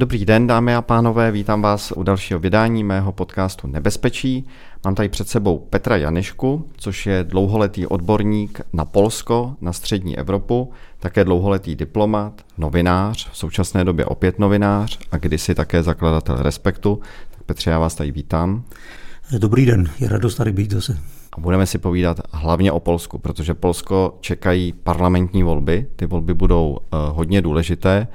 Dobrý den, dámy a pánové, vítám vás u dalšího vydání mého podcastu Nebezpečí. Mám tady před sebou Petra Janišku, což je dlouholetý odborník na Polsko, na střední Evropu, také dlouholetý diplomat, novinář, v současné době opět novinář a kdysi také zakladatel Respektu. Tak Petře, já vás tady vítám. Dobrý den, je radost tady být zase. A budeme si povídat hlavně o Polsku, protože Polsko čekají parlamentní volby. Ty volby budou uh, hodně důležité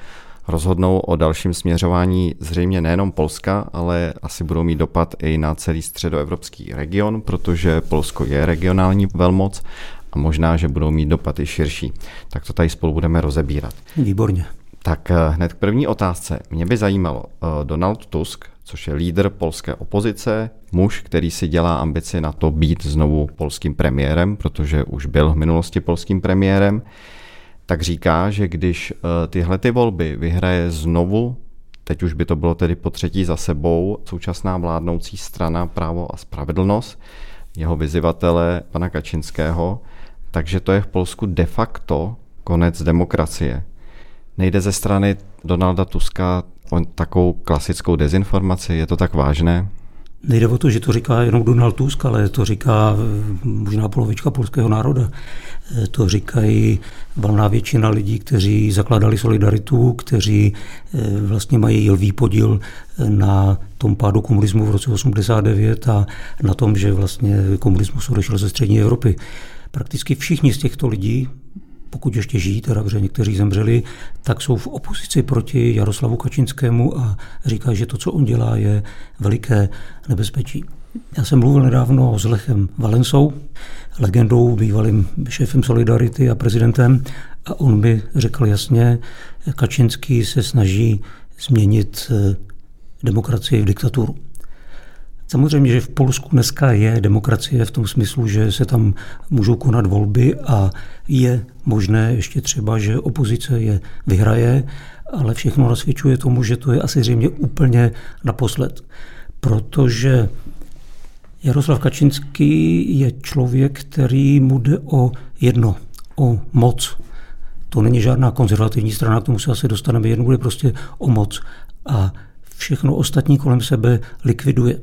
rozhodnou o dalším směřování zřejmě nejenom Polska, ale asi budou mít dopad i na celý středoevropský region, protože Polsko je regionální velmoc a možná, že budou mít dopad i širší. Tak to tady spolu budeme rozebírat. Výborně. Tak eh, hned k první otázce. Mě by zajímalo, eh, Donald Tusk, což je lídr polské opozice, muž, který si dělá ambici na to být znovu polským premiérem, protože už byl v minulosti polským premiérem, tak říká, že když eh, tyhle ty volby vyhraje znovu, teď už by to bylo tedy po třetí za sebou, současná vládnoucí strana Právo a spravedlnost, jeho vyzivatele pana Kačinského, takže to je v Polsku de facto konec demokracie. Nejde ze strany Donalda Tuska o takovou klasickou dezinformaci, je to tak vážné? Nejde o to, že to říká jenom Donald Tusk, ale to říká eh, možná polovička polského národa. Eh, to říkají valná většina lidí, kteří zakladali solidaritu, kteří eh, vlastně mají lvý podíl na tom pádu komunismu v roce 89 a na tom, že vlastně komunismus odešel ze střední Evropy. Prakticky všichni z těchto lidí pokud ještě žijí, teda, protože někteří zemřeli, tak jsou v opozici proti Jaroslavu Kačinskému a říkají, že to, co on dělá, je veliké nebezpečí. Já jsem mluvil nedávno s Lechem Valensou, legendou, bývalým šéfem Solidarity a prezidentem, a on mi řekl jasně, Kačinský se snaží změnit eh, demokracii v diktaturu. Samozřejmě, že v Polsku dneska je demokracie v tom smyslu, že se tam můžou konat volby a je možné ještě třeba, že opozice je vyhraje, ale všechno nasvědčuje tomu, že to je asi zřejmě úplně naposled. Protože Jaroslav Kačinský je člověk, který mu jde o jedno, o moc. To není žádná konzervativní strana, k tomu se asi dostaneme, jednou bude prostě o moc. A všechno ostatní kolem sebe likviduje.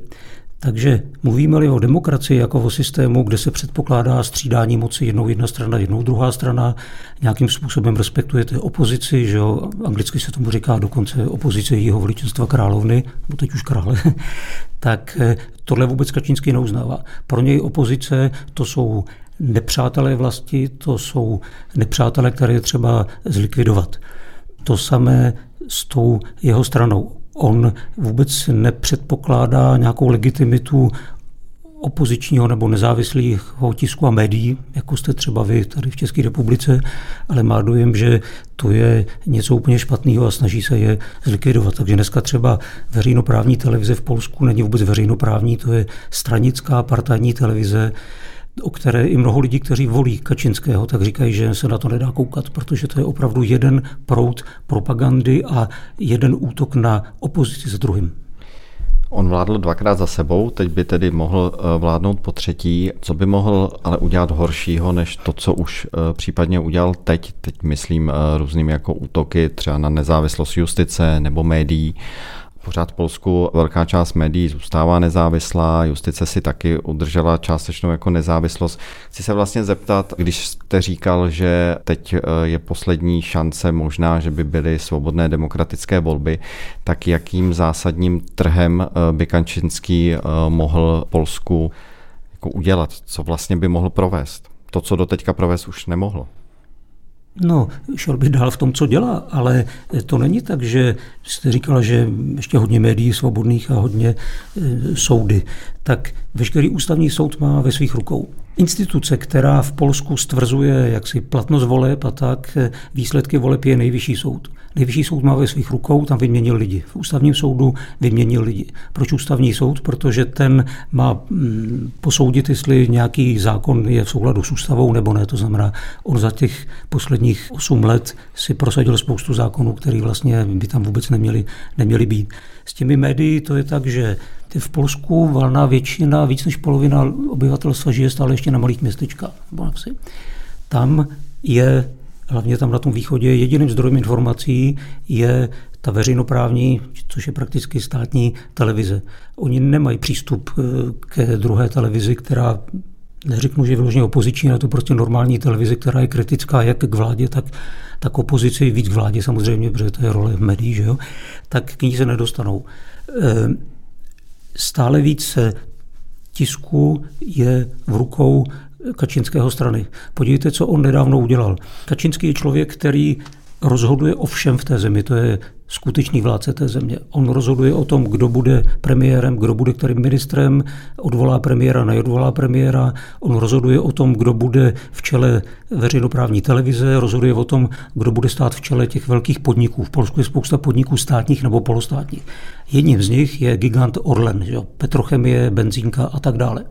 Takže mluvíme-li o demokracii jako o systému, kde se předpokládá střídání moci jednou jedna strana, jednou druhá strana, nějakým způsobem respektujete opozici, že jo, anglicky se tomu říká dokonce opozice jeho veličenstva královny, nebo teď už krále, tak eh, tohle vůbec Kačínský neuznává. Pro něj opozice to jsou nepřátelé vlasti, to jsou nepřátelé, které je třeba zlikvidovat. To samé s tou jeho stranou On vůbec nepředpokládá nějakou legitimitu opozičního nebo nezávislého tisku a médií, jako jste třeba vy tady v České republice, ale má dojem, že to je něco úplně špatného a snaží se je zlikvidovat. Takže dneska třeba veřejnoprávní televize v Polsku není vůbec veřejnoprávní, to je stranická partajní televize, o které i mnoho lidí, kteří volí Kačinského, tak říkají, že se na to nedá koukat, protože to je opravdu jeden proud propagandy a jeden útok na opozici s druhým. On vládl dvakrát za sebou, teď by tedy mohl eh, vládnout po třetí. Co by mohl ale udělat horšího, než to, co už eh, případně udělal teď? Teď myslím eh, různými jako útoky třeba na nezávislost justice nebo médií Pořád v Polsku velká část médií zůstává nezávislá, justice si taky udržela částečnou jako nezávislost. Chci se vlastně zeptat, když jste říkal, že teď eh, je poslední šance možná, že by byly svobodné demokratické volby, tak jakým zásadním trhem eh, by Kančinský eh, mohl Polsku jako udělat? Co vlastně by mohl provést? To, co doteďka provést už nemohlo. No, šel bych dál v tom, co dělá, ale to není tak, že jste říkala, že ještě hodně médií svobodných a hodně e, soudy. Tak veškerý ústavní soud má ve svých rukou. Instituce, která v Polsku stvrzuje jaksi platnost voleb a tak, e, výsledky voleb je nejvyšší soud. Nejvyšší soud má ve svých rukou, tam vyměnil lidi. V ústavním soudu vyměnil lidi. Proč ústavní soud? Protože ten má mm, posoudit, jestli nějaký zákon je v souladu s ústavou nebo ne. To znamená, on za těch posledních 8 let si prosadil spoustu zákonů, které vlastně by tam vůbec neměly, neměly být. S těmi médií to je tak, že v Polsku valná většina, víc než polovina obyvatelstva žije stále ještě na malých městečkách nebo na vsi. Tam je hlavně tam na tom východě, jediným zdrojem informací je ta veřejnoprávní, což je prakticky státní televize. Oni nemají přístup eh, ke druhé televizi, která neřeknu, že je vyloženě opoziční, ale to prostě normální televize, která je kritická jak k vládě, tak, tak opozici, víc k vládě samozřejmě, protože to je role médií, že jo, tak k ní se nedostanou. Eh, stále více tisku je v rukou Kačinského strany. Podívejte, co on nedávno udělal. Kačinský je člověk, který rozhoduje o všem v té zemi. To je skutečný vládce té země. On rozhoduje o tom, kdo bude premiérem, kdo bude kterým ministrem, odvolá premiéra, neodvolá premiéra. On rozhoduje o tom, kdo bude v čele veřejnoprávní televize, rozhoduje o tom, kdo bude stát v čele těch velkých podniků. V Polsku je spousta podniků státních nebo polostátních. Jedním z nich je gigant Orlen, že? petrochemie, benzínka a tak dále.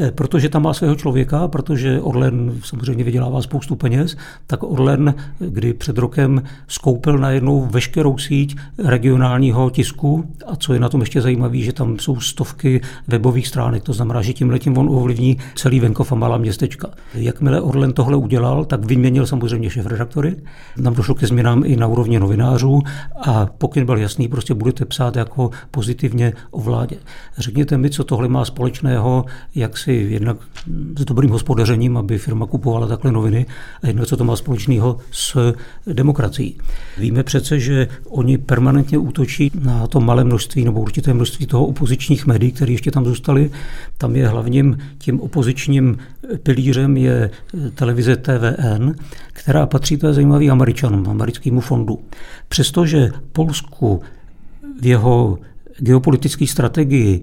Eh, protože tam má svého člověka, protože Orlen samozřejmě vydělává spoustu peněz, tak Orlen, kdy před rokem skoupil najednou veškerou síť regionálního tisku a co je na tom ještě zajímavé, že tam jsou stovky webových stránek, to znamená, že tím letím on ovlivní celý venkov a malá městečka. Jakmile Orlen tohle udělal, tak vyměnil samozřejmě šéf-redaktory, tam došlo ke změnám i na úrovni novinářů a pokyn byl jasný, prostě budete psát jako pozitivně o vládě. Řekněte mi, co tohle má společného, jak asi jednak s dobrým hospodařením, aby firma kupovala takhle noviny a jedno, co to má společného s demokracií. Víme přece, že oni permanentně útočí na to malé množství nebo určité množství toho opozičních médií, které ještě tam zůstaly. Tam je hlavním tím opozičním pilířem je televize TVN, která patří, to je zajímavý američanům, americkému fondu. Přestože Polsku v jeho geopolitické strategii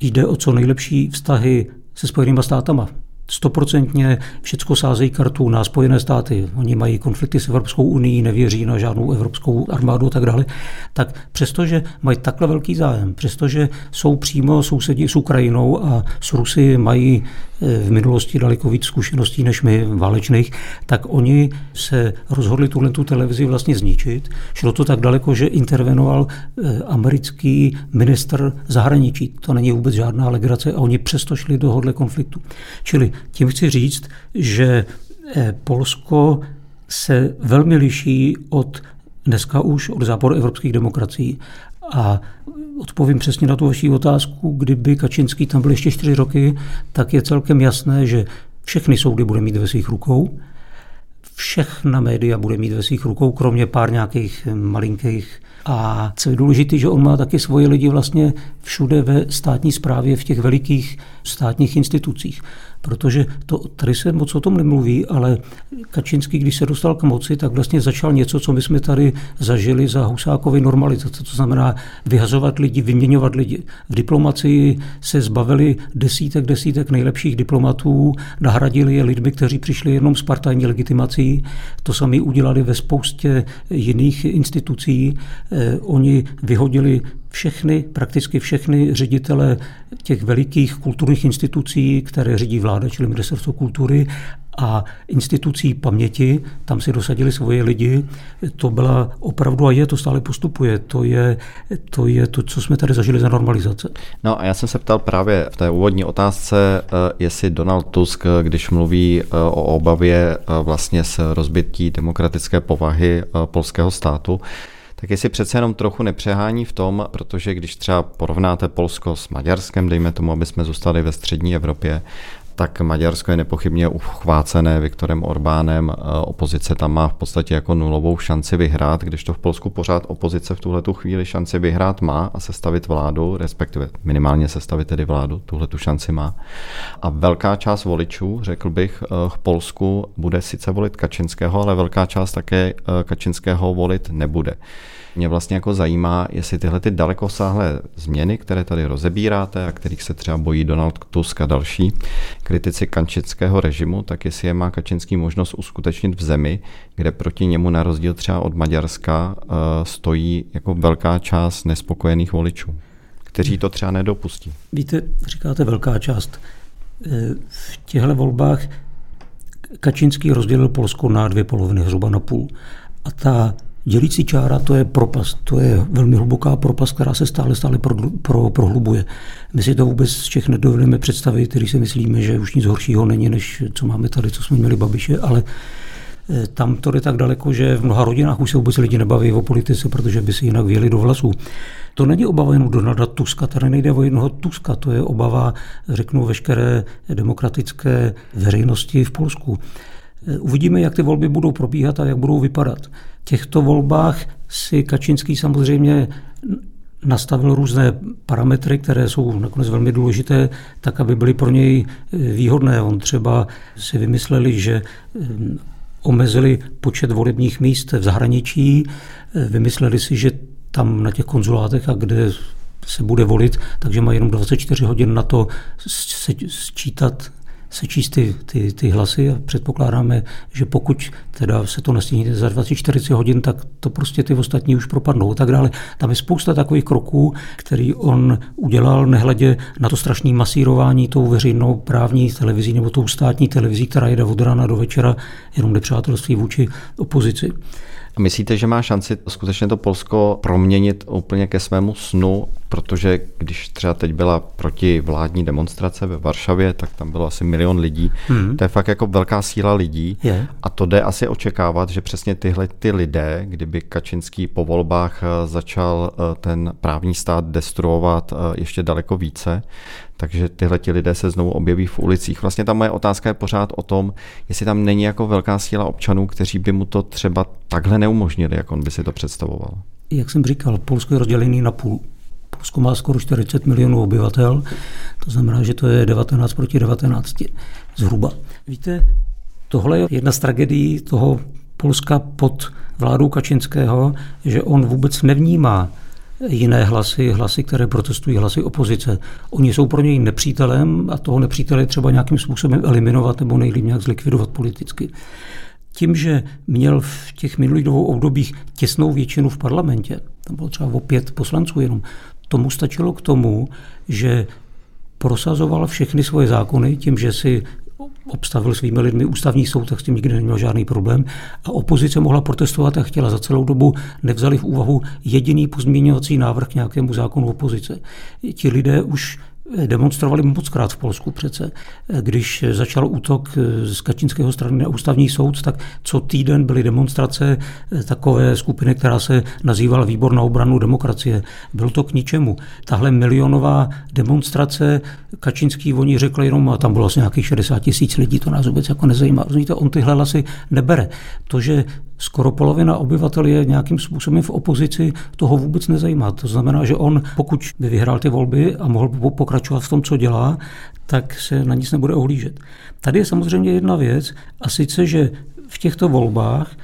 jde o co nejlepší vztahy se Spojenými státama. Stoprocentně všechno sázejí kartu na Spojené státy. Oni mají konflikty s Evropskou unii, nevěří na žádnou evropskou armádu a tak dále. Tak přestože mají takhle velký zájem, přestože jsou přímo sousedí s Ukrajinou a s Rusy mají v minulosti daleko víc zkušeností než my válečných, tak oni se rozhodli tuhle tu televizi vlastně zničit. Šlo to tak daleko, že intervenoval eh, americký minister zahraničí. To není vůbec žádná legrace a oni přesto šli do konfliktu. Čili tím chci říct, že eh, Polsko se velmi liší od dneska už od záporu evropských demokracií. A odpovím přesně na tu vaši otázku, kdyby Kačinský tam byl ještě čtyři roky, tak je celkem jasné, že všechny soudy bude mít ve svých rukou, všechna média bude mít ve svých rukou, kromě pár nějakých malinkých. A co je důležité, že on má taky svoje lidi vlastně všude ve státní správě, v těch velikých státních institucích protože to, tady se moc o tom nemluví, ale Kačinský, když se dostal k moci, tak vlastně začal něco, co my jsme tady zažili za Husákovy normalizace, to znamená vyhazovat lidi, vyměňovat lidi. V diplomacii se zbavili desítek, desítek nejlepších diplomatů, nahradili je lidmi, kteří přišli jenom s partajní legitimací. To sami udělali ve spoustě jiných institucí. Eh, oni vyhodili všechny, prakticky všechny ředitele těch velikých kulturních institucí, které řídí vláda, čili ministerstvo kultury a institucí paměti, tam si dosadili svoje lidi. To byla opravdu, a je, to stále postupuje, to je to, je to co jsme tady zažili za normalizace. No a já jsem se ptal právě v té úvodní otázce, eh, jestli Donald Tusk, když mluví eh, o obavě eh, vlastně s rozbití demokratické povahy polského státu, tak jestli přece jenom trochu nepřehání v tom, protože když třeba porovnáte Polsko s Maďarskem, dejme tomu, aby jsme zůstali ve střední Evropě, tak Maďarsko je nepochybně uchvácené Viktorem Orbánem. Opozice tam má v podstatě jako nulovou šanci vyhrát, když to v Polsku pořád opozice v tuhle tu chvíli šanci vyhrát má a sestavit vládu, respektive minimálně sestavit tedy vládu, tuhle tu šanci má. A velká část voličů, řekl bych, v Polsku bude sice volit Kačinského, ale velká část také Kačinského volit nebude mě vlastně jako zajímá, jestli tyhle ty dalekosáhlé změny, které tady rozebíráte a kterých se třeba bojí Donald Tusk a další kritici kančického režimu, tak jestli je má Kačinský možnost uskutečnit v zemi, kde proti němu na rozdíl třeba od Maďarska eh, stojí jako velká část nespokojených voličů, kteří to třeba nedopustí. Víte, říkáte velká část. Eh, v těchto volbách Kačinský rozdělil Polsko na dvě poloviny, zhruba na půl. A ta Dělící čára to je propast, to je velmi hluboká propast, která se stále stále pro, pro, prohlubuje. My si to vůbec z Čech nedovedeme představit, který si myslíme, že už nic horšího není, než co máme tady, co jsme měli Babiše, ale Tam to jde tak daleko, že v mnoha rodinách už se vůbec lidi nebaví o politice, protože by si jinak věli do vlasů. To není obava jenom Donalda Tuska, tady nejde o jednoho Tuska, to je obava, řeknu, veškeré demokratické veřejnosti v Polsku. Uvidíme, jak ty volby budou probíhat a jak budou vypadat. V těchto volbách si Kačinský samozřejmě nastavil různé parametry, které jsou nakonec velmi důležité, tak, aby byly pro něj výhodné. On třeba si vymysleli, že mm, omezili počet volebních míst v zahraničí, vymysleli si, že tam na těch konzulátech a kde se bude volit, takže má jenom 24 hodin na to sčítat sečíst ty, ty, ty hlasy a předpokládáme, že pokud teda se to nestihne za 24 hodin, tak to prostě ty ostatní už propadnou a tak dále. Tam je spousta takových kroků, který on udělal nehledě na to strašné masírování tou veřejnou právní televizí nebo tou státní televizí, která jde od rána do večera jenom nepřátelství vůči opozici. Myslíte, že má šanci skutečně to Polsko proměnit úplně ke svému snu, protože když třeba teď byla proti vládní demonstrace ve Varšavě, tak tam bylo asi milion lidí. Hmm. To je fakt jako velká síla lidí je. a to jde asi očekávat, že přesně tyhle ty lidé, kdyby Kačinský po volbách eh, začal eh, ten právní stát destruovat eh, ještě daleko více, takže tyhle ti lidé se znovu objeví v ulicích. Vlastně ta moje otázka je pořád o tom, jestli tam není jako velká síla občanů, kteří by mu to třeba takhle neumožnili, jak on by si to představoval. Jak jsem říkal, Polsko je rozdělený na půl. Polsko má skoro 40 milionů obyvatel, to znamená, že to je 19 proti 19 zhruba. Víte, tohle je jedna z tragedií toho Polska pod vládou Kačinského, že on vůbec nevnímá jiné hlasy, hlasy, které protestují, hlasy opozice. Oni jsou pro něj nepřítelem a toho nepřítele třeba nějakým způsobem eliminovat nebo nejlíp nějak zlikvidovat politicky. Tím, že měl v těch minulých dvou obdobích těsnou většinu v parlamentě, tam bylo třeba o pět poslanců jenom, tomu stačilo k tomu, že prosazoval všechny svoje zákony tím, že si obstavil svými lidmi ústavní soud, tak s tím nikdy neměl žádný problém. A opozice mohla protestovat a chtěla za celou dobu, nevzali v úvahu jediný pozměňovací návrh k nějakému zákonu opozice. Ti lidé už demonstrovali moc krát v Polsku přece. Když začal útok z Kačinského strany na ústavní soud, tak co týden byly demonstrace takové skupiny, která se nazývala Výbor na obranu demokracie. Bylo to k ničemu. Tahle milionová demonstrace, Kačinský oni řekli jenom, a tam bylo asi nějakých 60 tisíc lidí, to nás vůbec jako nezajímá. Rozumíte, on tyhle hlasy nebere. To, že skoro polovina obyvatel je nějakým způsobem v opozici, toho vůbec nezajímá. To znamená, že on, pokud by vyhrál ty volby a mohl pokračovat v tom, co dělá, tak se na nic nebude ohlížet. Tady je samozřejmě jedna věc, a sice, že v těchto volbách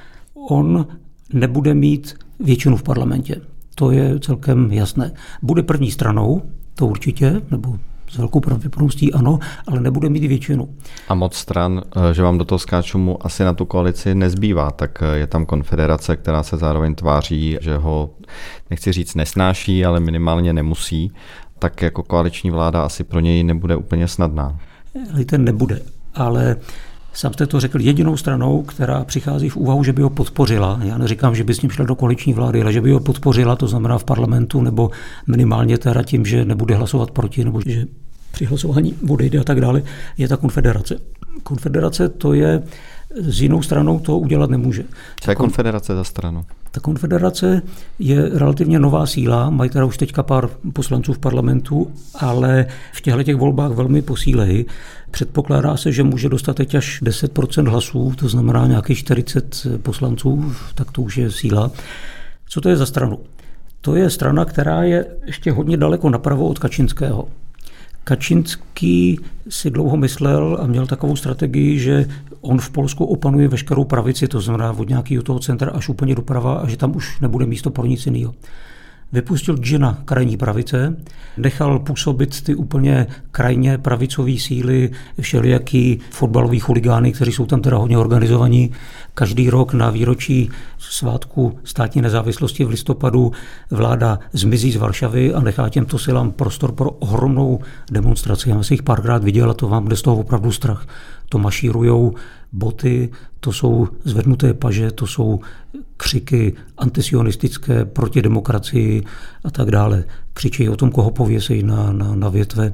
on nebude mít většinu v parlamentě. To je celkem jasné. Bude první stranou, to určitě, nebo s velkou pravděpodobností ano, ale nebude mít většinu. A moc stran, eh, že vám do toho skáču, mu asi na tu koalici nezbývá, tak eh, je tam konfederace, která se zároveň tváří, že ho, nechci říct nesnáší, ale minimálně nemusí, tak jako koaliční vláda asi pro něj nebude úplně snadná. Ten nebude, ale Sám jste to řekl jedinou stranou, která přichází v úvahu, že by ho podpořila. Já neříkám, že by s ním šel do koaliční vlády, ale že by ho podpořila, to znamená v parlamentu, nebo minimálně teda tím, že nebude hlasovat proti, nebo že při hlasování odejde a tak dále, je ta konfederace. Konfederace to je, s jinou stranou to udělat nemůže. Co je konfederace za stranu? Ta konfederace je relativně nová síla, mají teda už teďka pár poslanců v parlamentu, ale v těchto těch volbách velmi posílejí. Předpokládá se, že může dostat teď až 10% hlasů, to znamená nějakých 40 poslanců, tak to už je síla. Co to je za stranu? To je strana, která je ještě hodně daleko napravo od Kačinského. Kačinský si dlouho myslel a měl takovou strategii, že on v Polsku opanuje veškerou pravici, to znamená od nějakého toho centra až úplně doprava a že tam už nebude místo pro nic jiného vypustil Džina krajní pravice, nechal působit ty úplně krajně pravicové síly, všelijaký fotbalový chuligány, kteří jsou tam teda hodně organizovaní. Každý rok na výročí svátku státní nezávislosti v listopadu vláda zmizí z Varšavy a nechá těmto silám prostor pro ohromnou demonstraci. Já jsem jich párkrát viděl a to vám jde z toho opravdu strach. To mašírujou boty, to jsou zvednuté paže, to jsou křiky antisionistické proti demokracii a tak dále. Křičí o tom, koho pověsejí na, na, na větve.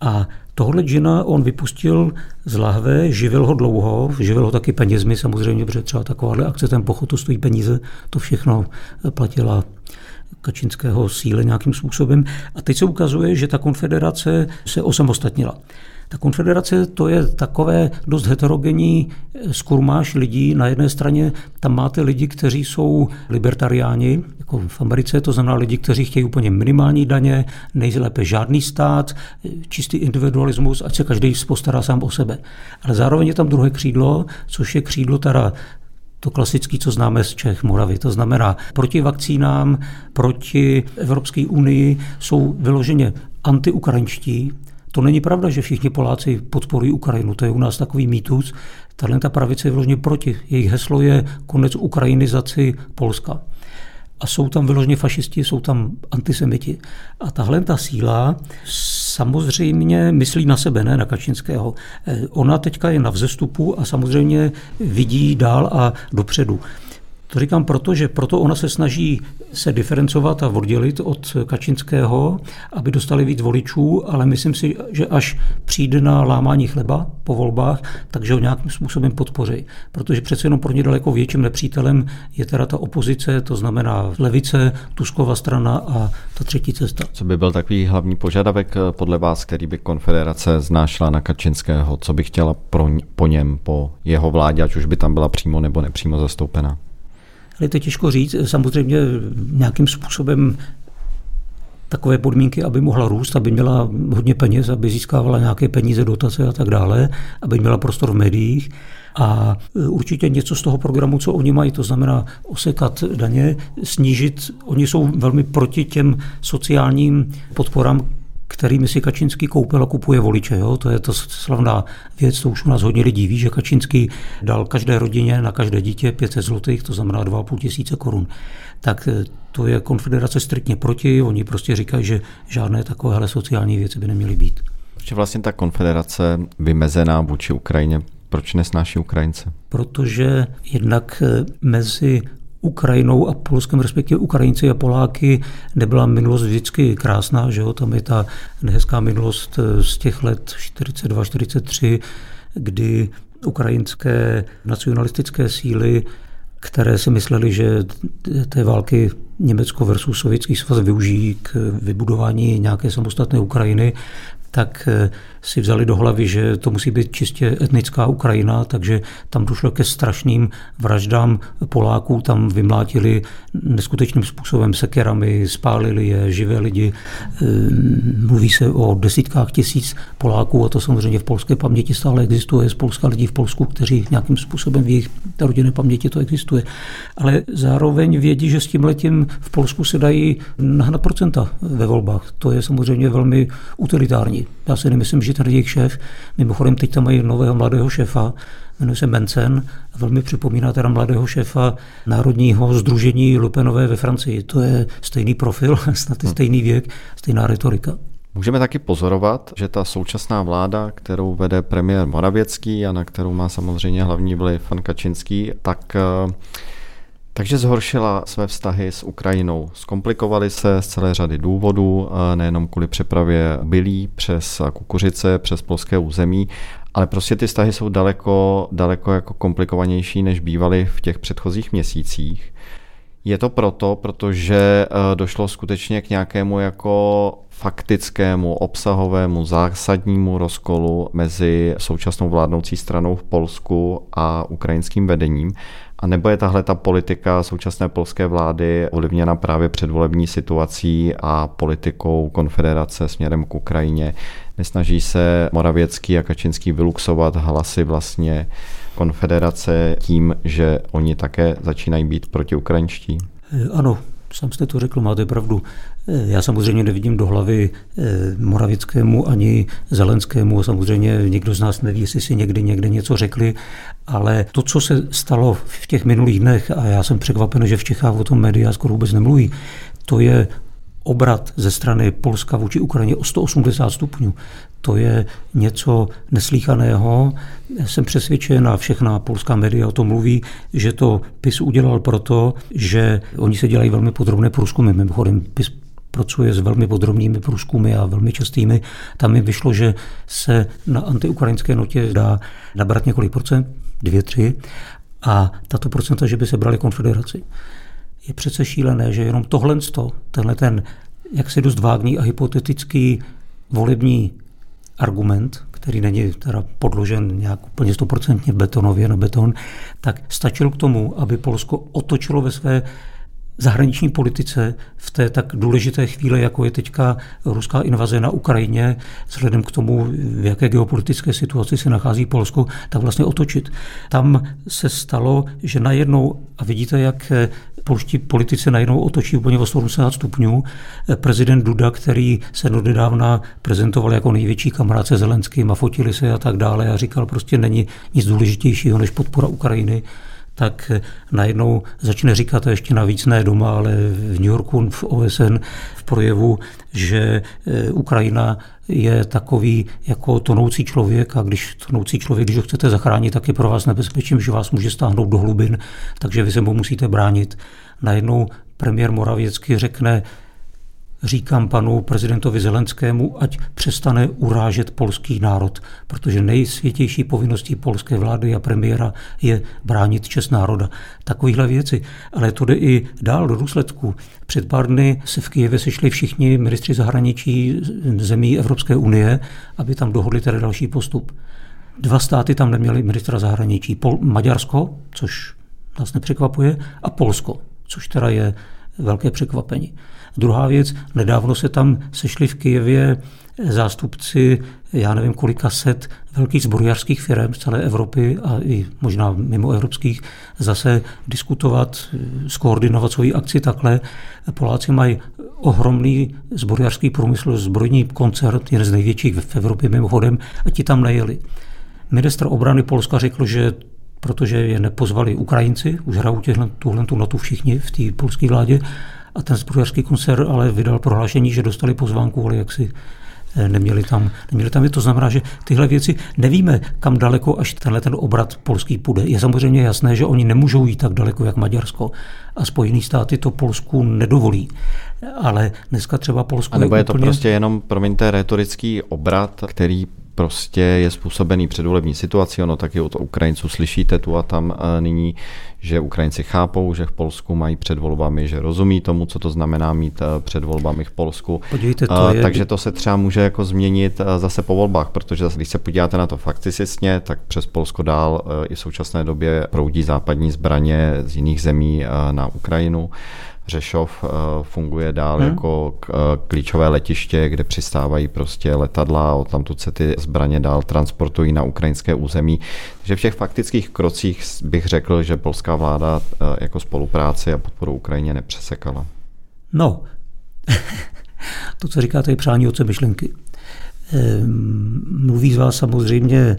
A tohle džina on vypustil z lahve, živil ho dlouho, živil ho taky penězmi samozřejmě, protože třeba takováhle akce, ten pochod, to stojí peníze, to všechno platila kačinského síle nějakým způsobem. A teď se ukazuje, že ta konfederace se osamostatnila. Ta konfederace to je takové dost heterogenní skurmáš lidí. Na jedné straně tam máte lidi, kteří jsou libertariáni, jako v Americe, to znamená lidi, kteří chtějí úplně minimální daně, nejlépe žádný stát, čistý individualismus, ať se každý postará sám o sebe. Ale zároveň je tam druhé křídlo, což je křídlo teda to klasické, co známe z Čech, Moravy. To znamená, proti vakcínám, proti Evropské unii jsou vyloženě antiukrajinští, to není pravda, že všichni Poláci podporují Ukrajinu. To je u nás takový mýtus. Tahle ta pravice je vyloženě proti. Jejich heslo je konec ukrajinizaci Polska. A jsou tam vyloženě fašisti, jsou tam antisemiti. A tahle ta síla samozřejmě myslí na sebe, ne na Kačinského. Eh, ona teďka je na vzestupu a samozřejmě vidí dál a dopředu. To říkám proto, že proto ona se snaží se diferencovat a oddělit od Kačinského, aby dostali víc voličů, ale myslím si, že až přijde na lámání chleba po volbách, takže ho nějakým způsobem podpoří. Protože přece jenom pro ně daleko větším nepřítelem je teda ta opozice, to znamená levice, Tuskova strana a ta třetí cesta. Co by byl takový hlavní požadavek eh, podle vás, který by konfederace znášela na Kačinského? Co by chtěla pro, po něm, po jeho vládě, ať už by tam byla přímo nebo nepřímo zastoupena? Ale to je těžko říct. Samozřejmě nějakým způsobem takové podmínky, aby mohla růst, aby měla hodně peněz, aby získávala nějaké peníze, dotace a tak dále, aby měla prostor v médiích. A určitě něco z toho programu, co oni mají, to znamená osekat daně, snížit, oni jsou velmi proti těm sociálním podporám, kterými si Kačinský koupil a kupuje voliče. Jo? To je to slavná věc, to už u nás hodně lidí ví, že Kačinský dal každé rodině na každé dítě 500 zlotých, to znamená 2,5 tisíce korun. Tak eh, to je konfederace striktně proti, oni prostě říkají, že žádné takovéhle sociální věci by neměly být. Proč je vlastně ta konfederace vymezená vůči Ukrajině? Proč nesnáší Ukrajince? Protože jednak eh, mezi Ukrajinou a Polskem, respektive Ukrajinci a Poláky, nebyla minulost vždycky krásná, že jo? tam je ta nehezká minulost eh, z těch let 42-43, kdy ukrajinské nacionalistické síly které si mysleli, že té války Německo versus Sovětský svaz využijí k vybudování nějaké samostatné Ukrajiny, tak eh, si vzali do hlavy, že to musí být čistě etnická Ukrajina, takže tam došlo ke strašným vraždám Poláků, tam vymlátili neskutečným způsobem sekerami, spálili je, živé lidi. Eh, mluví se o desítkách tisíc Poláků a to samozřejmě v polské paměti stále existuje. Spousta lidí v Polsku, kteří nějakým způsobem v jejich rodinné paměti to existuje. Ale zároveň vědí, že s tím letím v Polsku se dají nahnat procenta ve volbách. To je samozřejmě velmi utilitární. Já si nemyslím, že ten jejich šéf, mimochodem teď tam mají nového mladého šéfa, jmenuje se Mencen, velmi připomíná teda mladého šéfa Národního združení Lupenové ve Francii. To je stejný profil, snad je stejný věk, stejná retorika. Můžeme taky pozorovat, že ta současná vláda, kterou vede premiér Moravěcký a na kterou má samozřejmě hlavní vliv pan Kačinský, tak eh, takže zhoršila své vztahy s Ukrajinou. Zkomplikovaly se z celé řady důvodů, nejenom kvůli přepravě bylí přes kukuřice, přes polské území, ale prostě ty vztahy jsou daleko, daleko jako komplikovanější, než bývaly v těch předchozích měsících. Je to proto, protože e, došlo skutečně k nějakému jako faktickému, obsahovému, zásadnímu rozkolu mezi současnou vládnoucí stranou v Polsku a ukrajinským vedením. A nebo je tahle ta politika současné polské vlády ovlivněna právě předvolební situací a politikou konfederace směrem k Ukrajině? Nesnaží se Moravěcký a Kačinský vyluxovat hlasy vlastně konfederace tím, že oni také začínají být protiukrajinští? Ano, Sám jste to řekl, máte pravdu. Já samozřejmě nevidím do hlavy eh, Moravickému ani Zelenskému. Samozřejmě nikdo z nás neví, jestli si někdy někde něco řekli, ale to, co se stalo v těch minulých dnech, a já jsem překvapen, že v Čechách o tom média skoro vůbec nemluví, to je obrat ze strany Polska vůči Ukrajině o 180 stupňů. To je něco neslíchaného. Jsem přesvědčen a všechna polská média o tom mluví, že to PIS udělal proto, že oni se dělají velmi podrobné průzkumy. Mimochodem PIS pracuje s velmi podrobnými průzkumy a velmi častými. Tam mi vyšlo, že se na antiukrajinské notě dá nabrat několik procent, dvě, tři, a tato procenta, že by se brali konfederaci. Je přece šílené, že jenom tohle, tenhle ten jaksi dost vágní a hypotetický volební argument, který není teda podložen nějak úplně stoprocentně betonově na beton, tak stačil k tomu, aby Polsko otočilo ve své zahraniční politice v té tak důležité chvíli, jako je teďka ruská invaze na Ukrajině, vzhledem k tomu, v jaké geopolitické situaci se nachází Polsko, tak vlastně otočit. Tam se stalo, že najednou, a vidíte, jak polští politici najednou otočí úplně o 180 stupňů. Prezident Duda, který se nedávna prezentoval jako největší kamarád se Zelenským a fotili se a tak dále a říkal, prostě není nic důležitějšího než podpora Ukrajiny tak najednou začne říkat, a ještě navíc ne doma, ale v New Yorku, v OSN, v projevu, že e, Ukrajina je takový jako tonoucí člověk a když tonoucí člověk, když ho chcete zachránit, tak je pro vás nebezpečím, že vás může stáhnout do hlubin, takže vy se mu musíte bránit. Najednou premiér Moravěcky řekne, říkám panu prezidentovi Zelenskému, ať přestane urážet polský národ, protože nejsvětější povinností polské vlády a premiéra je bránit čest národa. Takovýhle věci. Ale to jde i dál do důsledku. Před pár dny se v Kijevě sešli všichni ministři zahraničí zemí Evropské unie, aby tam dohodli tedy další postup. Dva státy tam neměli ministra zahraničí. Pol- Maďarsko, což nás nepřekvapuje, a Polsko, což teda je velké překvapení. Druhá věc, nedávno se tam sešli v Kijevě zástupci, já nevím kolika set velkých zbrojařských firm z celé Evropy a i možná mimo evropských, zase diskutovat, skoordinovat svoji akci takhle. Poláci mají ohromný zbrojařský průmysl, zbrojní koncert, jeden z největších v Evropě mimochodem, a ti tam nejeli. Ministr obrany Polska řekl, že protože je nepozvali Ukrajinci, už hrajou tuhle tu notu všichni v té polské vládě, a ten zbrojařský koncert ale vydal prohlášení, že dostali pozvánku, ale jak si eh, neměli tam, neměli tam. To znamená, že tyhle věci nevíme, kam daleko až tenhle ten obrat polský půjde. Je samozřejmě jasné, že oni nemůžou jít tak daleko, jak Maďarsko. A Spojené státy to Polsku nedovolí. Ale dneska třeba Polsko. A nebo je, je to úplně... prostě jenom, promiňte, retorický obrat, který prostě je způsobený předvolební situací. Ono taky od Ukrajinců slyšíte tu a tam eh, nyní, že Ukrajinci chápou, že v Polsku mají před volbami, že rozumí tomu, co to znamená mít eh, před volbami v Polsku. Podívejte, to eh, je... Takže to se třeba může jako změnit zase po volbách, protože když se podíváte na to fakticistně, tak přes Polsko dál i v současné době proudí západní zbraně z jiných zemí na Ukrajinu. Řešov eh, funguje dál hmm. jako eh, klíčové letiště, kde přistávají prostě letadla a odtamtud se ty zbraně dál transportují na ukrajinské území. Takže v těch faktických krocích bych řekl, že polská vláda eh, jako spolupráci a podporu Ukrajině nepřesekala. No, to, co říkáte, je přání oce myšlenky. Ehm, mluví z vás samozřejmě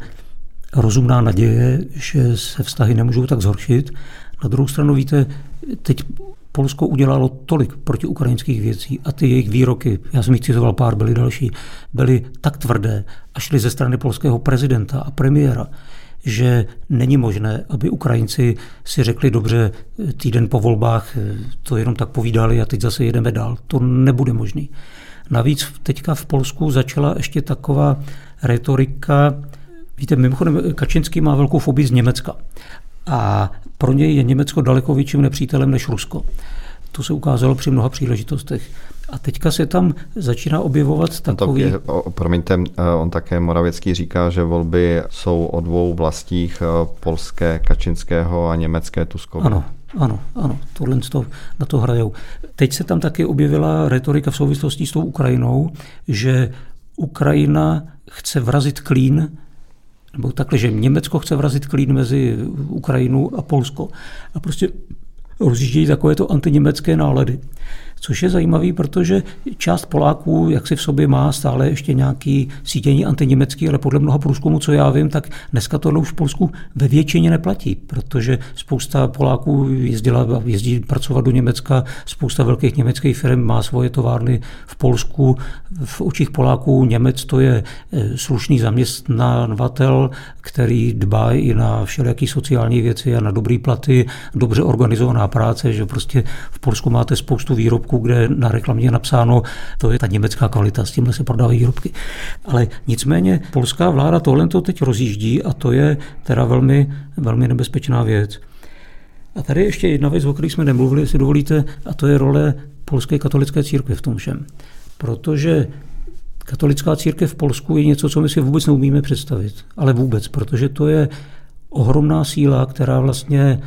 rozumná naděje, že se vztahy nemůžou tak zhoršit. Na druhou stranu víte, teď Polsko udělalo tolik protiukrajinských věcí a ty jejich výroky, já jsem jich citoval pár, byly další, byly tak tvrdé a šly ze strany polského prezidenta a premiéra, že není možné, aby Ukrajinci si řekli dobře, týden po volbách to jenom tak povídali a teď zase jedeme dál. To nebude možný. Navíc teďka v Polsku začala ještě taková retorika, Víte, mimochodem Kačinský má velkou fobii z Německa. A pro něj je Německo daleko větším nepřítelem než Rusko. To se ukázalo při mnoha příležitostech. A teďka se tam začíná objevovat takový... On to, promiňte, eh, on také Moravěcký říká, že volby jsou o dvou vlastích eh, polské, kačinského a německé Tuskovi. Ano, ano, ano, tohle to, na to hrajou. Teď se tam taky objevila retorika v souvislosti s tou Ukrajinou, že Ukrajina chce vrazit klín nebo takhle, že Německo chce vrazit klín mezi Ukrajinu a Polsko. A prostě rozjíždějí takovéto antiněmecké nálady. Což je zajímavé, protože část Poláků, jak si v sobě má stále ještě nějaký sítění antiněmecký, ale podle mnoha průzkumů, co já vím, tak dneska tohle už v Polsku ve většině neplatí, protože spousta Poláků jezdila, jezdí pracovat do Německa, spousta velkých německých firm má svoje továrny v Polsku. V očích Poláků Němec to je eh, slušný zaměstnavatel, který dbá i na všelijaký sociální věci a na dobrý platy, dobře organizovaná práce, že prostě v Polsku máte spoustu výrobků, výrobku, kde na reklamě je napsáno, to je ta německá kvalita, s tímhle se prodávají výrobky. Ale nicméně polská vláda tohle to teď rozjíždí a to je teda velmi, velmi nebezpečná věc. A tady ještě jedna věc, o které jsme nemluvili, jestli dovolíte, a to je role polské katolické církve v tom všem. Protože katolická církev v Polsku je něco, co my si vůbec neumíme představit. Ale vůbec, protože to je ohromná síla, která vlastně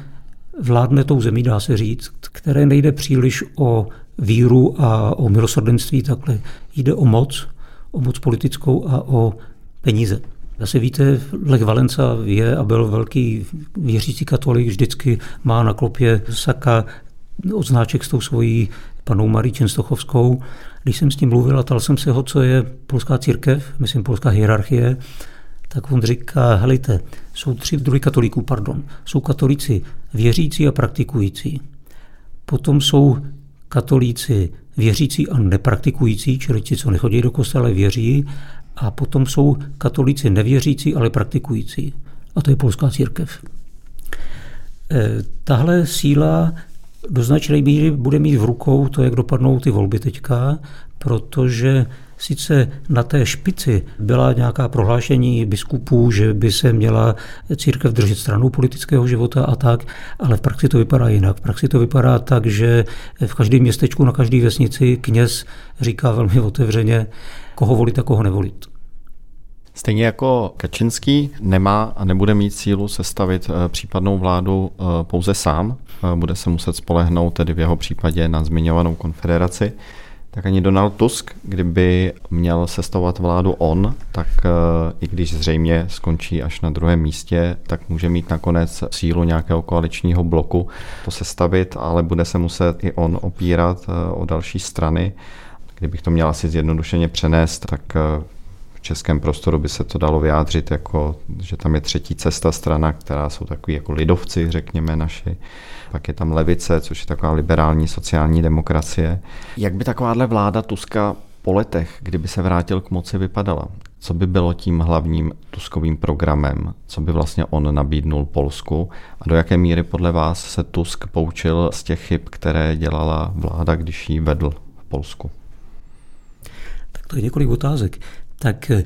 vládne tou zemí, dá se říct, které nejde příliš o víru a o milosrdenství takhle. Jde o moc, o moc politickou a o peníze. Asi víte, Lech Valenca je a byl velký věřící katolik, vždycky má na klopě saka odznáček s tou svojí panou Marí Čenstochovskou. Když jsem s ním mluvil a tal jsem se ho, co je polská církev, myslím polská hierarchie, tak on říká, helejte, jsou tři druhy katolíků, pardon. Jsou katolíci věřící a praktikující. Potom jsou katolíci věřící a nepraktikující, čili ti, co nechodí do kostela, věří. A potom jsou katolíci nevěřící, ale praktikující. A to je polská církev. E, tahle síla do značné míry bude mít v rukou to, jak dopadnou ty volby teďka, protože Sice na té špici byla nějaká prohlášení biskupů, že by se měla církev držet stranou politického života a tak, ale v praxi to vypadá jinak. V praxi to vypadá tak, že v každém městečku, na každé vesnici kněz říká velmi otevřeně, koho volit a koho nevolit. Stejně jako Kačinský nemá a nebude mít sílu sestavit eh, případnou vládu eh, pouze sám, eh, bude se muset spolehnout tedy v jeho případě na zmiňovanou konfederaci, tak ani Donald Tusk, kdyby měl sestavovat vládu on, tak i když zřejmě skončí až na druhém místě, tak může mít nakonec sílu nějakého koaličního bloku to sestavit, ale bude se muset i on opírat o další strany. Kdybych to měl asi zjednodušeně přenést, tak v českém prostoru by se to dalo vyjádřit jako, že tam je třetí cesta strana, která jsou takový jako lidovci, řekněme naši. Pak je tam levice, což je taková liberální sociální demokracie. Jak by takováhle vláda Tuska po letech, kdyby se vrátil k moci, vypadala? Co by bylo tím hlavním Tuskovým programem? Co by vlastně on nabídnul Polsku? A do jaké míry podle vás se Tusk poučil z těch chyb, které dělala vláda, když ji vedl v Polsku? Tak to je několik otázek tak eh,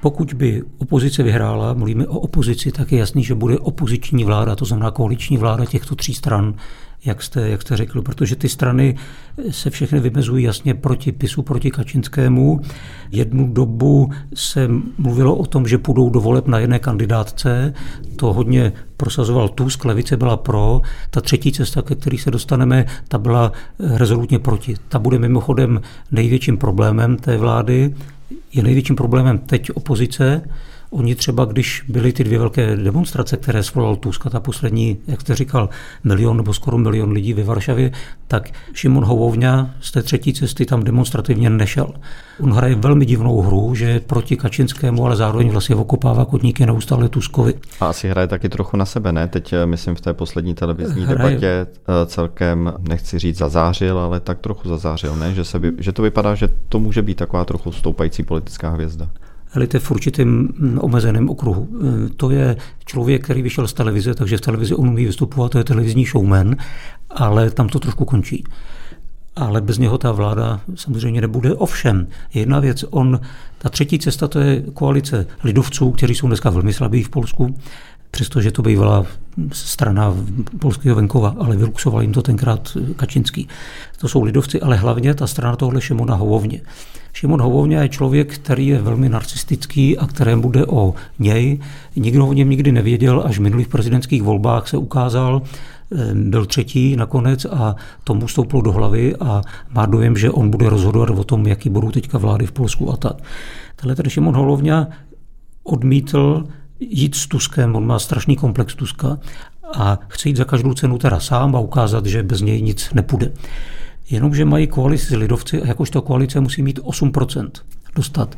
pokud by opozice vyhrála, mluvíme o opozici, tak je jasný, že bude opoziční vláda, to znamená koaliční vláda těchto tří stran, jak jste, jak jste řekl, protože ty strany se všechny vymezují jasně proti PISu, proti Kačinskému. Jednu dobu se mluvilo o tom, že půjdou do voleb na jedné kandidátce, to hodně prosazoval Tusk, levice byla pro. Ta třetí cesta, ke který se dostaneme, ta byla rezolutně proti. Ta bude mimochodem největším problémem té vlády, je největším problémem teď opozice. Oni třeba, když byly ty dvě velké demonstrace, které svolal Tusk a ta poslední, jak jste říkal, milion nebo skoro milion lidí ve Varšavě, tak Šimon Houvovňa z té třetí cesty tam demonstrativně nešel. On hraje velmi divnou hru, že je proti Kačinskému, ale zároveň vlastně okopává kotníky neustále Tuskovi. A asi hraje taky trochu na sebe, ne? Teď eh, myslím v té poslední televizní hraje. debatě eh, celkem, nechci říct zazářil, ale tak trochu zazářil, ne? Že, se, že to vypadá, že to může být taková trochu stoupající politická hvězda elite v určitém mm, omezeném okruhu. E, to je člověk, který vyšel z televize, takže v televizi on umí vystupovat, to je televizní showman, ale tam to trošku končí. Ale bez něho ta vláda samozřejmě nebude. Ovšem, jedna věc, on, ta třetí cesta, to je koalice lidovců, kteří jsou dneska velmi slabí v Polsku, přestože to bývala strana polského venkova, ale vyluxoval jim to tenkrát Kačinský. To jsou lidovci, ale hlavně ta strana tohle Šimona Hovovně. Šimon Hovovňa je člověk, který je velmi narcistický a kterém bude o něj. Nikdo o něm nikdy nevěděl, až v minulých prezidentských volbách se ukázal, eh, byl třetí nakonec a tomu stouplo do hlavy a má dojem, že on bude rozhodovat o tom, jaký budou teďka vlády v Polsku a tak. Tenhle ten Šimon Holovňa odmítl jít s Tuskem, on má strašný komplex Tuska a chce jít za každou cenu teda sám a ukázat, že bez něj nic nepůjde jenomže mají koalici lidovci a jakožto koalice musí mít 8% dostat.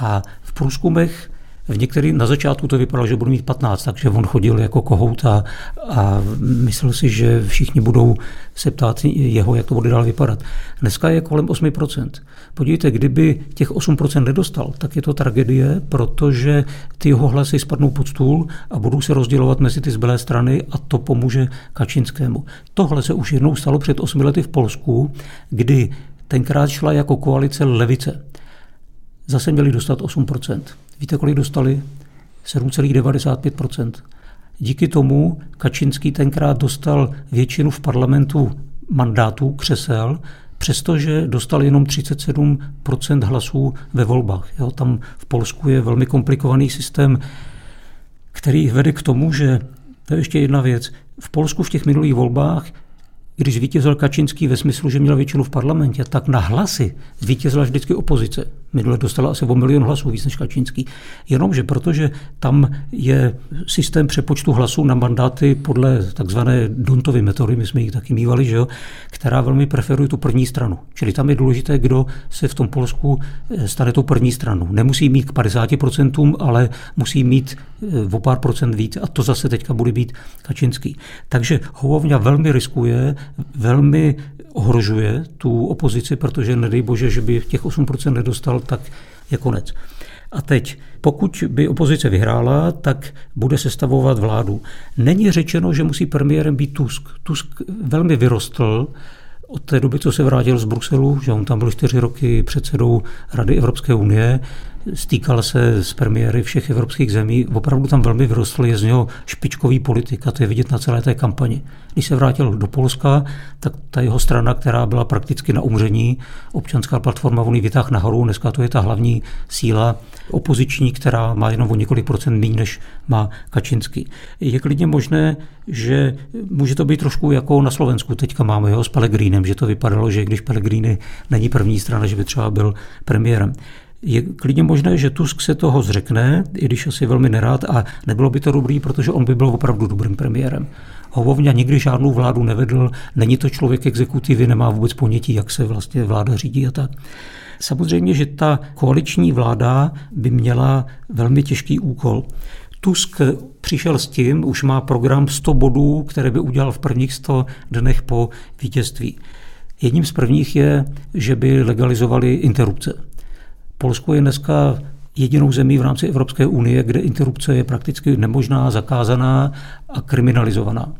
A v průzkumech V některých na začátku to vypadalo, že budu mít 15, takže on chodil jako kohout a, a myslel si, že všichni budou se ptát jeho, jak to bude dál vypadat. Dneska je kolem 8%. Podívejte, kdyby těch 8% nedostal, tak je to tragédie, protože ty jeho hlasy spadnou pod stůl a budou se rozdělovat mezi ty zbylé strany a to pomůže Kačinskému. Tohle se už jednou stalo před 8 lety v Polsku, kdy tenkrát šla jako koalice levice. Zase měli dostat 8%. Víte, kolik dostali? 7,95%. Díky tomu Kačinský tenkrát dostal většinu v parlamentu mandátů, křesel, přestože dostal jenom 37% hlasů ve volbách. Jo, tam v Polsku je velmi komplikovaný systém, který vede k tomu, že to je ještě jedna věc. V Polsku v těch minulých volbách když zvítězil Kačinský ve smyslu, že měl většinu v parlamentě, tak na hlasy zvítězila vždycky opozice. Minule dostala asi o milion hlasů víc než Kačinský. Jenomže protože tam je systém přepočtu hlasů na mandáty podle takzvané Dontovy metody, my jsme ji taky mývali, že jo, která velmi preferuje tu první stranu. Čili tam je důležité, kdo se v tom Polsku eh, stane tou první stranu. Nemusí mít k 50%, ale musí mít eh, o pár procent víc a to zase teďka bude být Kačinský. Takže Hovovňa velmi riskuje, velmi ohrožuje tu opozici, protože nedej bože, že by těch 8% nedostal, tak je konec. A teď, pokud by opozice vyhrála, tak bude sestavovat vládu. Není řečeno, že musí premiérem být Tusk. Tusk velmi vyrostl od té doby, co se vrátil z Bruselu, že on tam byl čtyři roky předsedou Rady Evropské unie, stýkal se s premiéry všech evropských zemí, opravdu tam velmi vyrostl, je z něho špičkový politik a to je vidět na celé té kampani. Když se vrátil do Polska, tak ta jeho strana, která byla prakticky na umření, občanská platforma, on ji nahoru, dneska to je ta hlavní síla opoziční, která má jenom o několik procent méně, než má Kačinský. Je klidně možné, že může to být trošku jako na Slovensku, teďka máme jeho s Pelegrínem, že to vypadalo, že když Pelegrini není první strana, že by třeba byl premiérem. Je klidně možné, že Tusk se toho zřekne, i když asi velmi nerád, a nebylo by to dobrý, protože on by byl opravdu dobrým premiérem. Hovovňa nikdy žádnou vládu nevedl, není to člověk exekutivy, nemá vůbec ponětí, jak se vlastně vláda řídí a tak. Samozřejmě, že ta koaliční vláda by měla velmi těžký úkol. Tusk přišel s tím, už má program 100 bodů, které by udělal v prvních 100 dnech po vítězství. Jedním z prvních je, že by legalizovali interrupce. Polsko je dneska jedinou zemí v rámci Evropské unie, kde interrupce je prakticky nemožná, zakázaná a kriminalizovaná.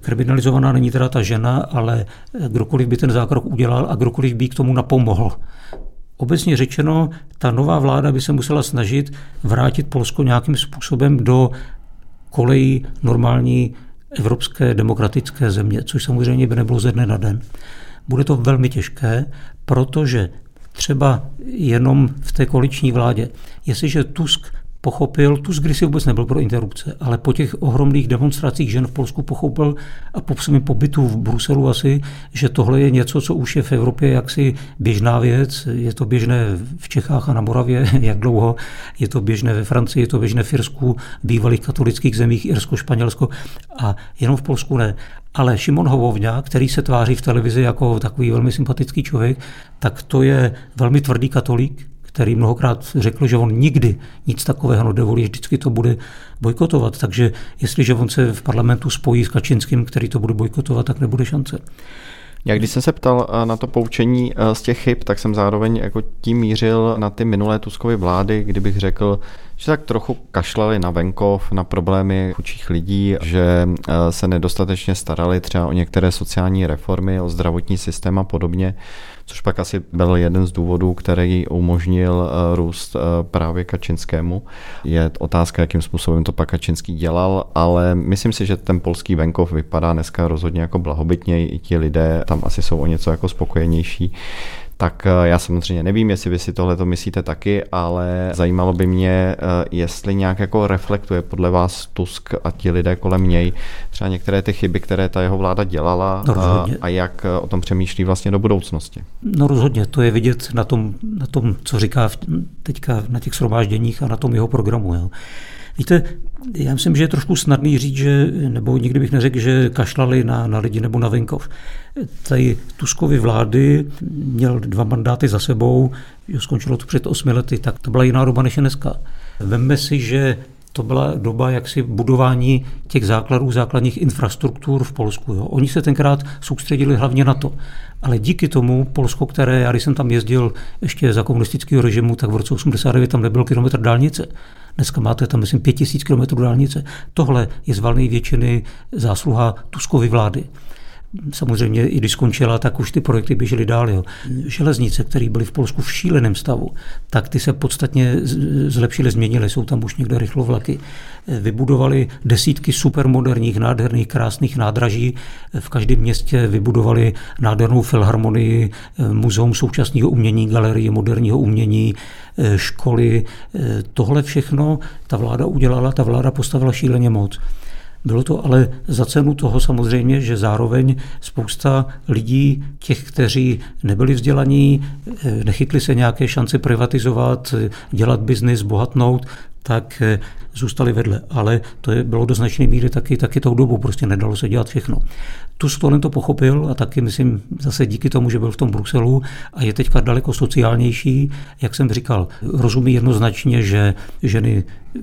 Kriminalizovaná není teda ta žena, ale kdokoliv by ten zákrok udělal a kdokoliv by k tomu napomohl. Obecně řečeno, ta nová vláda by se musela snažit vrátit Polsko nějakým způsobem do kolejí normální evropské demokratické země, což samozřejmě by nebylo ze dne na den. Bude to velmi těžké, protože třeba jenom v té koaliční vládě. Jestliže Tusk pochopil, Tusk kdysi vůbec nebyl pro interrupce, ale po těch ohromných demonstracích žen v Polsku pochopil a po svém pobytu v Bruselu asi, že tohle je něco, co už je v Evropě jaksi běžná věc. Je to běžné v Čechách a na Moravě, jak dlouho. Je to běžné ve Francii, je to běžné v Irsku, bývalých katolických zemích, Irsko, Španělsko a jenom v Polsku ne. Ale Šimon Hovovňa, který se tváří v televizi jako takový velmi sympatický člověk, tak to je velmi tvrdý katolík, který mnohokrát řekl, že on nikdy nic takového nedovolí, vždycky to bude bojkotovat. Takže jestliže on se v parlamentu spojí s Kačinským, který to bude bojkotovat, tak nebude šance. Já když jsem se ptal eh, na to poučení eh, z těch chyb, tak jsem zároveň jako tím mířil na ty minulé Tuskovy vlády, kdybych řekl, že tak trochu kašlali na venkov, na problémy chudších lidí, že eh, se nedostatečně starali třeba o některé sociální reformy, o zdravotní systém a podobně což pak asi byl jeden z důvodů, který umožnil eh, růst eh, právě Kačinskému. Je otázka, jakým způsobem to pak Kačinský dělal, ale myslím si, že ten polský venkov vypadá dneska rozhodně jako blahobytněji, i ti lidé tam asi jsou o něco jako spokojenější tak eh, já samozřejmě nevím, jestli vy si tohle to myslíte taky, ale zajímalo by mě, eh, jestli nějak jako reflektuje podle vás Tusk a ti lidé kolem něj třeba některé ty chyby, které ta jeho vláda dělala no, a, a jak o tom přemýšlí vlastně do budoucnosti. No rozhodně, to je vidět na tom, na tom co říká teďka na těch shromážděních a na tom jeho programu. Jo. Víte, já myslím, že je trošku snadný říct, že, nebo nikdy bych neřekl, že kašlali na, na lidi nebo na venkov. Tady Tuskovy vlády měl dva mandáty za sebou, skončilo to před osmi lety, tak to byla jiná doba než dneska. Vemme si, že to byla doba jaksi budování těch základů, základních infrastruktur v Polsku. Jo. Oni se tenkrát soustředili hlavně na to. Ale díky tomu Polsko, které, já když jsem tam jezdil ještě za komunistického režimu, tak v roce 89 tam nebyl kilometr dálnice. Dneska máte tam, myslím, 5000 km dálnice. Tohle je z valné většiny zásluha Tuskovy vlády. Samozřejmě, i když skončila, tak už ty projekty běžely dál. Jo. Železnice, které byly v Polsku v šíleném stavu, tak ty se podstatně zlepšily, změnily. Jsou tam už někde rychlovlaky. Vybudovali desítky supermoderních, nádherných, krásných nádraží. V každém městě vybudovali nádhernou filharmonii, muzeum současného umění, galerii moderního umění, školy. Tohle všechno ta vláda udělala, ta vláda postavila šíleně moc. Bylo to ale za cenu toho samozřejmě, že zároveň spousta lidí, těch, kteří nebyli vzdělaní, eh, nechytli se nějaké šance privatizovat, dělat biznis, bohatnout, tak eh, zůstali vedle. Ale to je, bylo do značné míry taky, taky tou dobu, prostě nedalo se dělat všechno. Tu Stolen to pochopil a taky myslím zase díky tomu, že byl v tom Bruselu a je teďka daleko sociálnější, jak jsem říkal, rozumí jednoznačně, že ženy eh,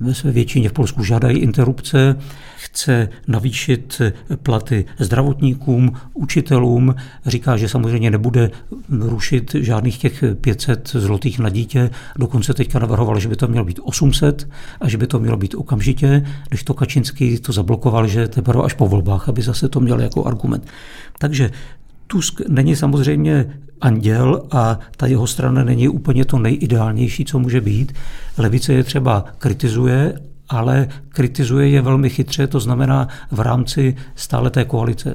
ve své většině v Polsku žádají interrupce, chce navýšit platy zdravotníkům, učitelům, říká, že samozřejmě nebude rušit žádných těch 500 zlotých na dítě, dokonce teďka navrhoval, že by to mělo být 800 a že by to mělo být okamžitě, když to Kačinský to zablokoval, že teprve až po volbách, aby zase to měl jako argument. Takže Tusk není samozřejmě anděl a ta jeho strana není úplně to nejideálnější, co může být. Levice je třeba kritizuje, ale kritizuje je velmi chytře, to znamená v rámci stále té koalice.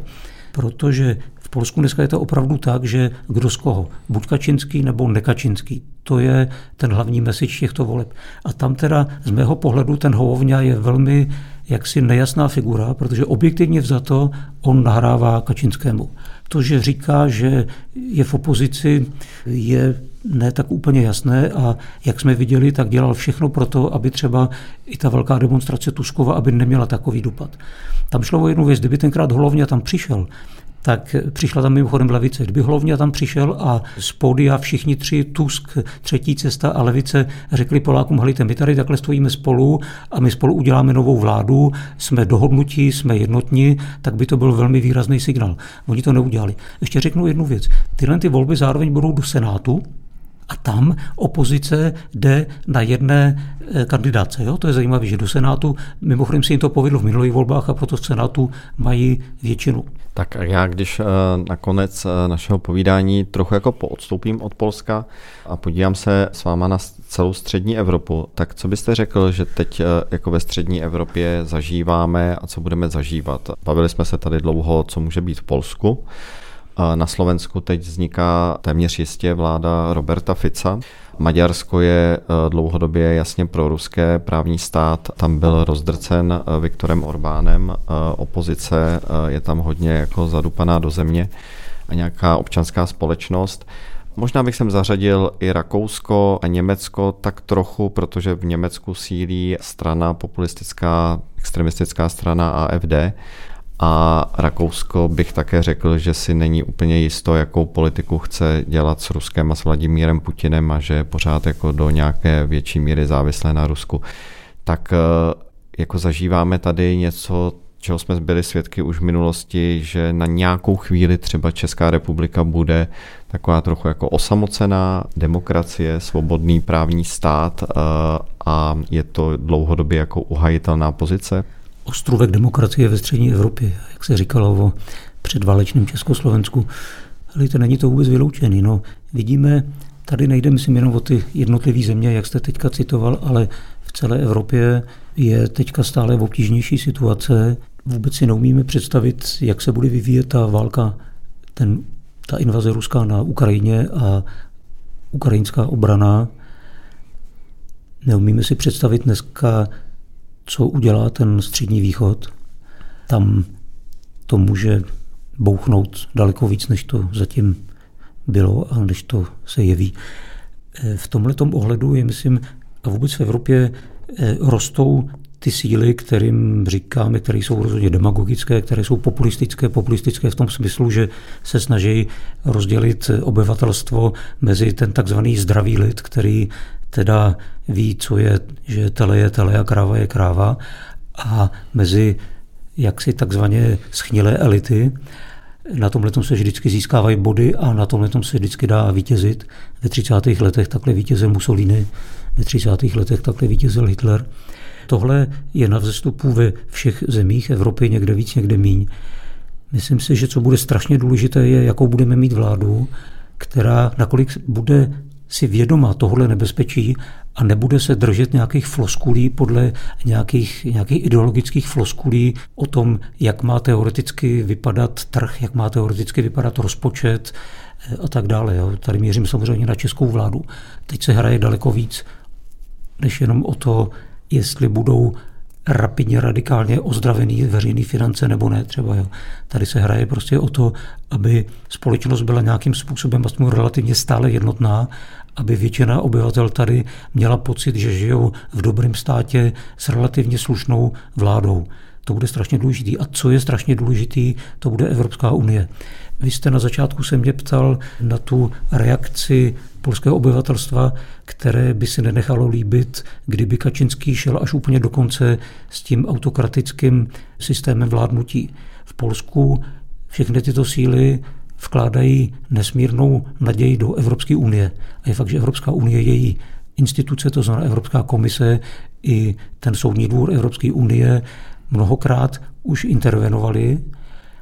Protože Polsku dneska je to opravdu tak, že kdo z koho, buď Kačinský nebo nekačinský, to je ten hlavní message těchto voleb. A tam teda z mého pohledu ten Hovovňa je velmi jaksi nejasná figura, protože objektivně vzato on nahrává Kačinskému. To, že říká, že je v opozici, je ne tak úplně jasné a jak jsme viděli, tak dělal všechno pro to, aby třeba i ta velká demonstrace Tuskova, aby neměla takový dopad. Tam šlo o jednu věc, kdyby tenkrát Holovně tam přišel, tak přišla tam mimochodem levice. Kdyby Hlovně tam přišel a z pódia všichni tři, Tusk, třetí cesta a levice řekli Polákům, hlejte, my tady takhle stojíme spolu a my spolu uděláme novou vládu, jsme dohodnutí, jsme jednotní, tak by to byl velmi výrazný signál. Oni to neudělali. Ještě řeknu jednu věc. Tyhle ty volby zároveň budou do Senátu, a tam opozice jde na jedné eh, kandidáce. Jo? To je zajímavé, že do Senátu, mimochodem si jim to povedlo v minulých volbách a proto v Senátu mají většinu. Tak já, když eh, nakonec eh, našeho povídání trochu jako poodstoupím od Polska a podívám se s váma na celou střední Evropu, tak co byste řekl, že teď jako ve střední Evropě zažíváme a co budeme zažívat? Bavili jsme se tady dlouho, co může být v Polsku. Na Slovensku teď vzniká téměř jistě vláda Roberta Fica. Maďarsko je e, dlouhodobě jasně pro ruské právní stát. Tam byl rozdrcen e, Viktorem Orbánem. E, opozice je tam hodně jako zadupaná do země a nějaká občanská společnost. Možná bych sem zařadil i Rakousko a Německo tak trochu, protože v Německu sílí strana populistická, extremistická strana AFD a Rakousko bych také řekl, že si není úplně jisto, jakou politiku chce dělat s Ruskem a s Vladimírem Putinem a že je pořád jako do nějaké větší míry závislé na Rusku. Tak eh, jako zažíváme tady něco, čeho jsme byli svědky už v minulosti, že na nějakou chvíli třeba Česká republika bude taková trochu jako osamocená demokracie, svobodný právní stát eh, a je to dlouhodobě jako uhajitelná pozice? Ostrůvek demokracie ve střední Evropě, jak se říkalo o předválečném Československu. Ale to není to vůbec vyloučený. No, vidíme, tady nejde, myslím, jenom o ty jednotlivé země, jak jste teďka citoval, ale v celé Evropě je teďka stále obtížnější situace. Vůbec si neumíme představit, jak se bude vyvíjet ta válka, ten, ta invaze ruská na Ukrajině a ukrajinská obrana. Neumíme si představit dneska co udělá ten střední východ. Tam to může bouchnout daleko víc, než to zatím bylo a než to se jeví. E, v tomhle ohledu je, myslím, a vůbec v Evropě e, rostou ty síly, kterým říkáme, které jsou rozhodně demagogické, které jsou populistické, populistické v tom smyslu, že se snaží rozdělit obyvatelstvo mezi ten takzvaný zdravý lid, který teda ví, co je, že tele je tele a kráva je kráva a mezi jaksi takzvaně schnilé elity na tomhle se vždycky získávají body a na tomhle se vždycky dá vítězit. Ve 30. letech takhle vítězil Mussolini, ve 30. letech takhle vítězil Hitler. Tohle je na vzestupu ve všech zemích Evropy, někde víc, někde míň. Myslím si, že co bude strašně důležité, je, jakou budeme mít vládu, která nakolik bude si vědoma tohle nebezpečí a nebude se držet nějakých floskulí podle nějakých, nějakých ideologických floskulí o tom, jak má teoreticky vypadat trh, jak má teoreticky vypadat rozpočet eh, a tak dále. Jo. Tady mířím samozřejmě na českou vládu. Teď se hraje daleko víc, než jenom o to, jestli budou rapidně, radikálně ozdravený veřejný finance nebo ne třeba. Jo. Tady se hraje prostě o to, aby společnost byla nějakým způsobem aspoň relativně stále jednotná, aby většina obyvatel tady měla pocit, že žijou v dobrém státě s relativně slušnou vládou. To bude strašně důležitý. A co je strašně důležitý, to bude Evropská unie. Vy jste na začátku se mě ptal na tu reakci polského obyvatelstva, které by si nenechalo líbit, kdyby Kačinský šel až úplně do konce s tím autokratickým systémem vládnutí. V Polsku všechny tyto síly vkládají nesmírnou naději do Evropské unie. A je fakt, že Evropská unie, její instituce, to znamená Evropská komise i ten soudní dvůr Evropské unie mnohokrát už intervenovali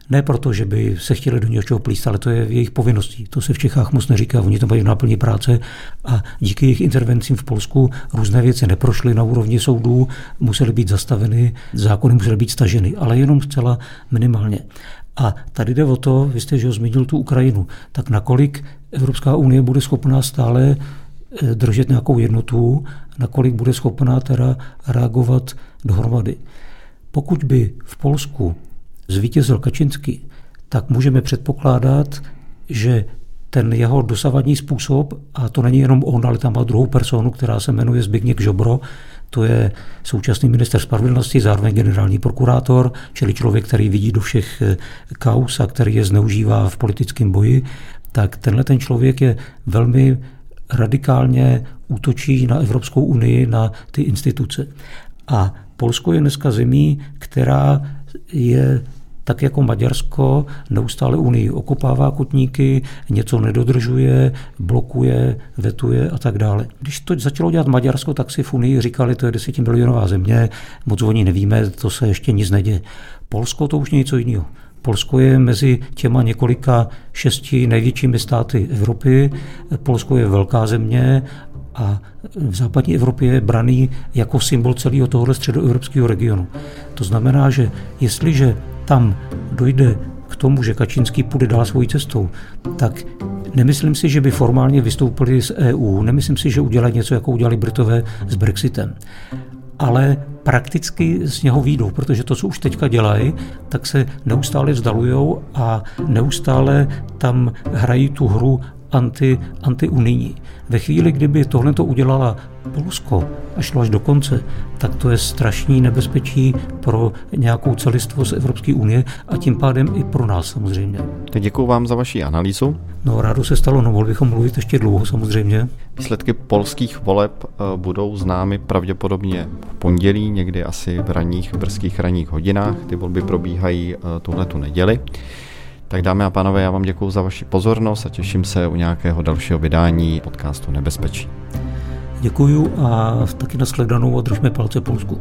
ne proto, že by se chtěli do něčeho plíst, ale to je jejich povinností. To se v Čechách moc neříká, oni to mají v náplní práce a díky jejich intervencím v Polsku různé věci neprošly na úrovni soudů, musely být zastaveny, zákony musely být staženy, ale jenom zcela minimálně. A tady jde o to, vy jste že zmínil tu Ukrajinu, tak nakolik Evropská unie bude schopná stále eh, držet nějakou jednotu, nakolik bude schopná teda reagovat dohromady. Pokud by v Polsku zvítězil Kačinský, tak můžeme předpokládat, že ten jeho dosavadní způsob, a to není jenom on, ale tam má druhou personu, která se jmenuje Zbigněk Žobro, to je současný minister spravedlnosti, zároveň generální prokurátor, čili člověk, který vidí do všech eh, kaus a který je zneužívá v politickém boji, tak tenhle ten člověk je velmi radikálně útočí na Evropskou unii, na ty instituce. A Polsko je dneska zemí, která je tak jako Maďarsko neustále Unii okopává kotníky, něco nedodržuje, blokuje, vetuje a tak dále. Když to začalo dělat Maďarsko, tak si v Unii říkali, to je desetimilionová země, moc o ní nevíme, to se ještě nic neděje. Polsko to už něco jiného. Polsko je mezi těma několika šesti největšími státy Evropy. Polsko je velká země a v západní Evropě je braný jako symbol celého tohoto středoevropského regionu. To znamená, že jestliže tam dojde k tomu, že Kačínský půjde dál svojí cestou, tak nemyslím si, že by formálně vystoupili z EU, nemyslím si, že udělají něco, jako udělali Britové s Brexitem. Ale prakticky z něho výjdou, protože to, co už teďka dělají, tak se neustále vzdalujou a neustále tam hrají tu hru anti, antiunijní. Ve chvíli, kdyby tohle to udělala Polsko a šlo až do konce, tak to je strašný nebezpečí pro nějakou celistvost Evropské unie a tím pádem i pro nás samozřejmě. Tak děkuji vám za vaši analýzu. No, rádo se stalo, no, mohli bychom mluvit ještě dlouho samozřejmě. Výsledky polských voleb eh, budou známy pravděpodobně v pondělí, někdy asi v ranních, brzkých ranních hodinách. Ty volby probíhají eh, tuhle tu neděli. Tak dámy a pánové, já vám děkuji za vaši pozornost a těším se u nějakého dalšího vydání podcastu Nebezpečí. Děkuju a taky nashledanou a držme palce Polsku.